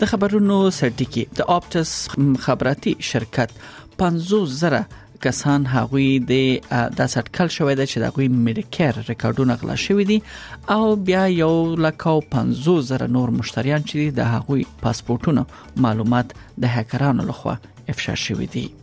د خبرونو سرټکی د اپټس خبراتي شرکت 50 زره کسان هغوی د داس اټکل شوې ده چې د هغوی میډیکیر ریکارډونه غلا شوې دي او بیا یو لک او 50 زره نور مشتریان چې د هغوی پاسپورتونو معلومات د هکرانو لخوا افشا شوې دي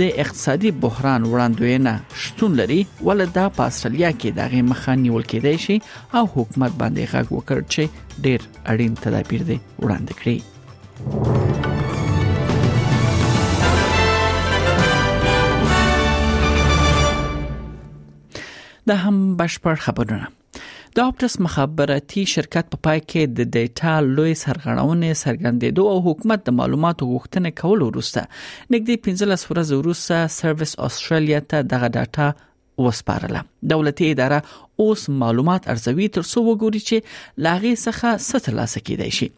د اقتصادي بحران وړاندوینه شتون لري ول دا په استرالیا کې دغه مخه نیول کېدای شي او حکومت باندې غږ وکړ چې ډیر اړین تدابیر دي وړاندې کړي د هم بشپړ خبرونه د اپټس مخابراتي شرکت په پای کې د ډیټا لوی سرغړونې سرګندېدو او حکومت د معلوماتو غوښتنه کول وروسته نږدې 15 ورځې وروسته سرویس استرالیا ته دغه ډاټا وسپارله دولتي اداره اوس معلومات ارزوي ترڅو وګوري چې لاغي څخه څه ترلاسه کیدای شي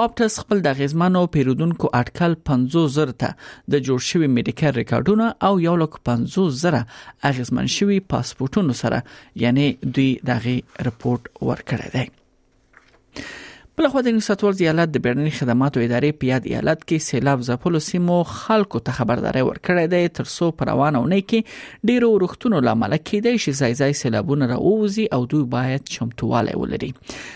آپټس خپل د غیزمنو پیرودونکو اټکل 50 زر ته د جوړ شوی میډیکل ریکارډونه او 1.50 زره اغیزمن شوی پاسپورتونو سره یعنی دوی دغه رپورت ورکړی دی بل خو د نیوساتورز ایالت د بیړني خدماتو ادارې په یاد ایالت کې سیلاب ځپلو سیمو خلکو ته خبرداري ورکړې ده تر څو پر روانه ونې کې ډیرو ورښتونو لامل کېدای شي ځای ځای سیلابونه راووزي او دوی باید چمتووالی ولري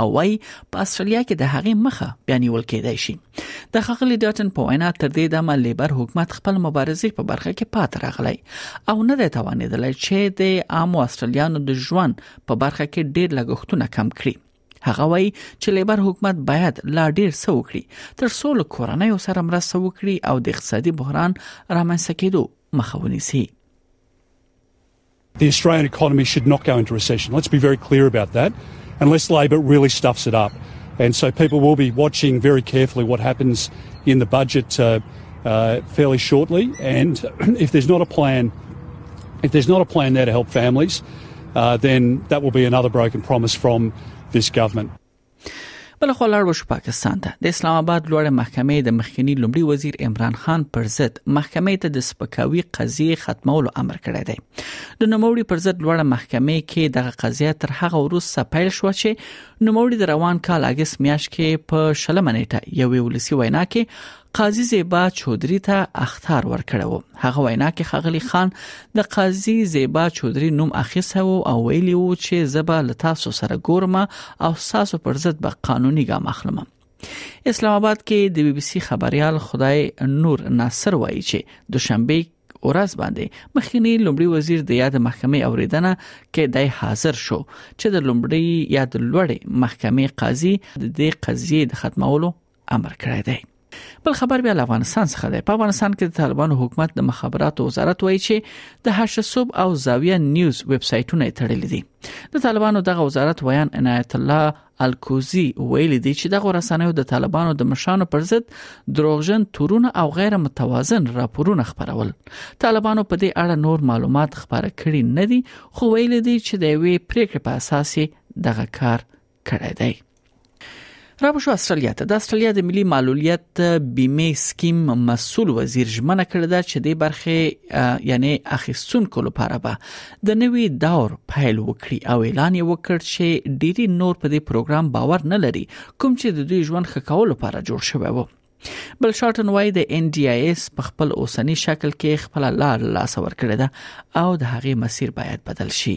او وايي په استرالیا کې د هغې مخه بیا نیول کېدای شي د خغلی ډاټن په وینا تر دې دمه لیبر حکومت خپل مبارزې په برخه کې پات راغلی او نه دی توانېدلی چې د عام استرالیانو د ژوند په برخه کې ډېر لګښتونه کم کړي هغه وایي چې لیبر حکومت باید لا ډیر څه وکړي تر څو له کورنۍ سره مرسته وکړي او د اقتصادي بحران رامنځته کېدو مخه ونیسي the Australian economy should not go into recession. Let's be very clear about that, unless Labor really stuffs it up. And so people will be watching very carefully what happens in the budget uh, uh, fairly shortly. And if there's not a plan, if there's not a plan there to help families, uh, then that will be another broken promise from this government. بل خو لاړ شو پاکستان ته د اسلام آباد لوړ محکمې د مخکنی لومړي وزیر عمران خان پر ضد محکمې ته د سپکاوي قضیه ختمولو امر کړی دی د نوموړي پر ضد لوړ محکمې کې دغه قضیه تر هغه وروسته پیل شو چې نوموړي د روان کال اگست میاشت کې په شلمه نیټه یو ولسی وینا کې قاضي زیبا چودري ته اختار ورکړی و هغه وینا کې خغلی خان د قاضي زیبا چودري نوم اخیسه او ویلی وو چې زبا لتاسو سره ګورم او ساسو پر ضد به قانوني ګام اخلم اسلام آباد کې د بي بي سي خبريال خدای نور ناصر وایي چې دوشنبه ورځ باندې مخکنی لومړي وزیر د یاد محکمې اوریدنه کې دای حاضر شو چې د لومړي یاد لوړې محکمې قاضي د دې قضیې د ختمولو امر کړی دی بل خبر بیا افغانستان څخه دی په افغانستان کې د طالبانو حکومت د مخابراتو وزارت وایي چې د هشت صوب او زاویه نیوز ویب سایټونه تړلې دي د طالبانو دغه وزارت ویان عنایت الله الکوزی ویلي دي چې دغه رسنیو د طالبانو د مشانو پر ضد دروغجن تورونه او غیر متوازن راپورونه خبرول طالبانو په دې اړه نور معلومات خبره کړي نه دي خو ویلي دي چې د وی پریکړې په اساس دغه کار کړی دی را بشو استرالیا ته د استرالیا د ملي معلولیت بیمه سکیم مسول وزیر ژمنه کړې ده چې د برخه یعنی اخیستونکو لپاره به د نوي دور پیل وکړي او اعلان یې وکړ چې ډيري نور په دې پروګرام باور نه لري کوم چې د دوی ژوند ښه کولو لپاره جوړ شوی وو بل شارټن وای د ان ډي آی اس په خپل اوسنی شکل کې خپل لار لاس ور کړی ده او د هغې مسیر باید بدل شي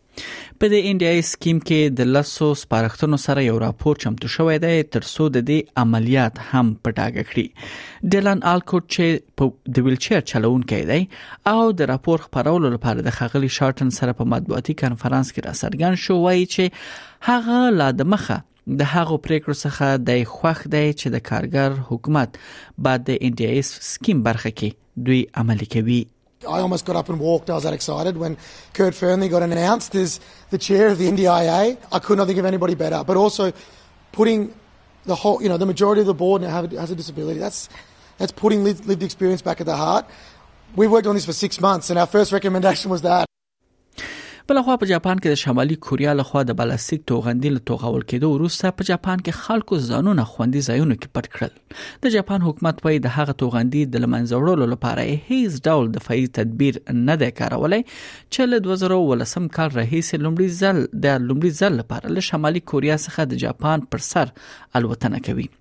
په دې ان ډي آی سکیم کې د لسو سپارښتنو سره یو راپور چمتو شوی دی تر څو د دې عملیات هم پټاګه کړي ډیلان الکوټ چې په د ویلچیر چلوونکی دی او د راپور خبرولو لپاره د خغلی شارټن سره په مطبوعاتي کانفرنس کې را څرګند شو وایي چې هغه لا د مخه د هغو پریکړو څخه د خوخ دی چې د کارګر حکومت بعد د ان ډي آی سکیم برخه کې دوی عملي کوي I almost got up and walked. I was that excited when Kurt Fernley got announced as the chair of the NDIA. I could not think of anybody better. But also putting the whole, you know, the majority of the board now have, has a disability. That's that's putting lived, lived experience back at the heart. We worked on this for six months, and our first recommendation was that. بل خو په جاپان کې د شمالي کوریا له خوا د بالستیک توغندي له توغول کېدو وروسته په جاپان کې خلکو ځانونه خوندي ځایونو کې پټ کړل د جاپان حکومت وایي د هغه توغندي د لمنځه وړلو لپاره هیڅ ډول دفاعي تدبیر نه دی کارولی چې له 2018 کال راهیسې لومړي ځل د لومړي ځل لپاره له شمالي کوریا څخه د جاپان پر سر الوتنه کوي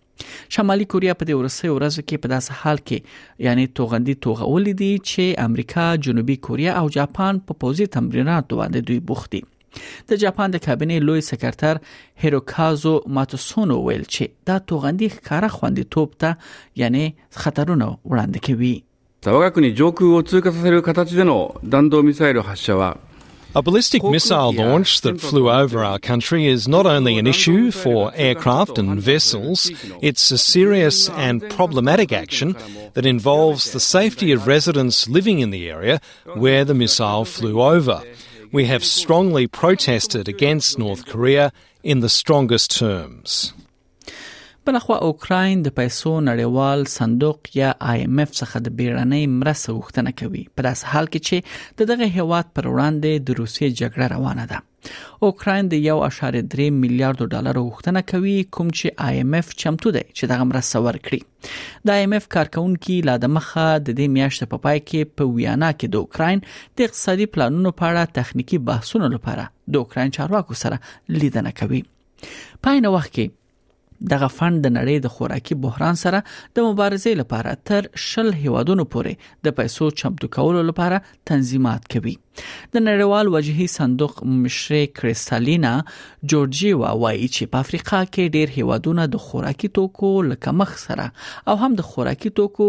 شمالي کوریا په دې ورسې ورځو کې په داسې حال کې یعنی توغندي توغولې دي چې امریکا، جنوبي کوریا او جاپان په پوزي تمریناتو باندې دوی بوختي د جاپان د کابینې لوی سکرتر هیروکازو ماتسونو ویل چې دا توغندي ښکارا خوندیتوب ته یعنی خطرونه وړاندې کوي 我 が 国上空 を 通過 さ せ る 形 で の 弾道 ミ サ イ ル 発射 は A ballistic missile launch that flew over our country is not only an issue for aircraft and vessels, it's a serious and problematic action that involves the safety of residents living in the area where the missile flew over. We have strongly protested against North Korea in the strongest terms. بلخوا اوکراین د پیسو نړیوال صندوق یا آی ایم ایف څخه د بیړنۍ مرسته غوښتنه کوي په داس حال کې چې د دغه هیواد پر وړاندې د روسیې جګړه روانه ده اوکراین د 1.3 میلیارډ ډالر غوښتنه کوي کوم چې آی ایم ایف چمتو دی چې دغه مرسته ورکړي د آی ایم ایف کارکونکو لا د مخه د دې میاشتې په پای کې په ویانا کې د اوکراین د اقتصادي پلانونو په اړه تخنیکی بحثونو لپاره د اوکراین چارواکو سره لیدنه کوي په عین وخت کې دغه فند د نړۍ د خوراکي بحران سره د مبارزې لپاره تر شل هیوادونو پورې د پیسو چمتو کولو لپاره تنظیمات کوي د نړیوال وجهي صندوق مشره کریستالینا جورجیوا وایي چې په افریقا کې ډیر هیوادونه د خوراکي توکو لکه مخ سره او هم د خوراکي توکو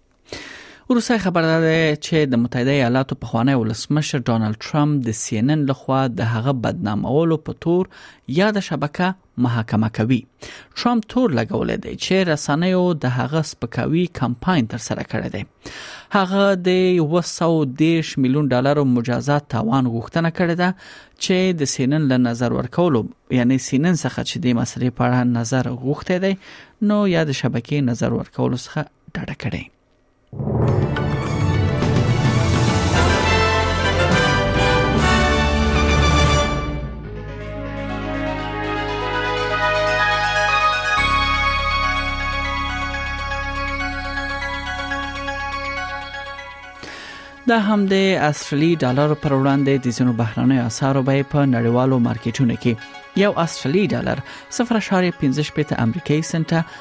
وروسته خبر ده چې د متحده ایالاتو په خوانی ولسمشر ډونالد ترامپ د سی ان ان لخوا د هغه بدنامولو په تور یاد شبکه محاکمه کوي ترامپ تور لګولې دی چې رسنیو د هغه سپکاوي کمپاین تر سره کړی دی هغه د 110 میلیون ډالرو مجازات تاوان غوښتنه کړې ده چې د سینن له نظر ورکولو یعنی سینن څخه چې د مسلې په اړه نظر غوښته دی نو یاد شبکې نظر ورکولو څخه ډاډه کړي د همدې اصلي ډالر پر وړاندې د ځینو بهرنۍ اسعارو بیه په نړیوالو مارکیټونو کې یو اصلي ډالر 0.15 امریکایي سنټه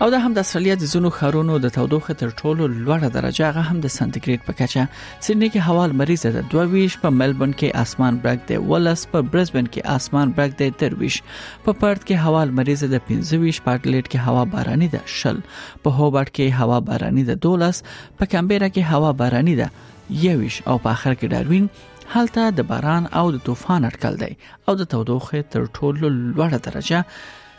او دا هم د استرالیا د زونو خارونو د تودوخه تر ټولو لوړه درجه هغه هم د سانتیګریډ په کچه سیدنی کې هوا لمریز ده 22 په ملبورن کې اسمان برګ دی ولس په برزبن کې اسمان برګ دی 23 په پرت کې هوا لمریز ده 25 په اډلیډ کې هوا باراني ده شل په هوبرټ کې هوا باراني ده 12 په کمبيرا کې هوا باراني ده 21 او په اخر کې داروین هلته د باران او د طوفان اټکل دی او د تودوخه تر ټولو لوړه درجه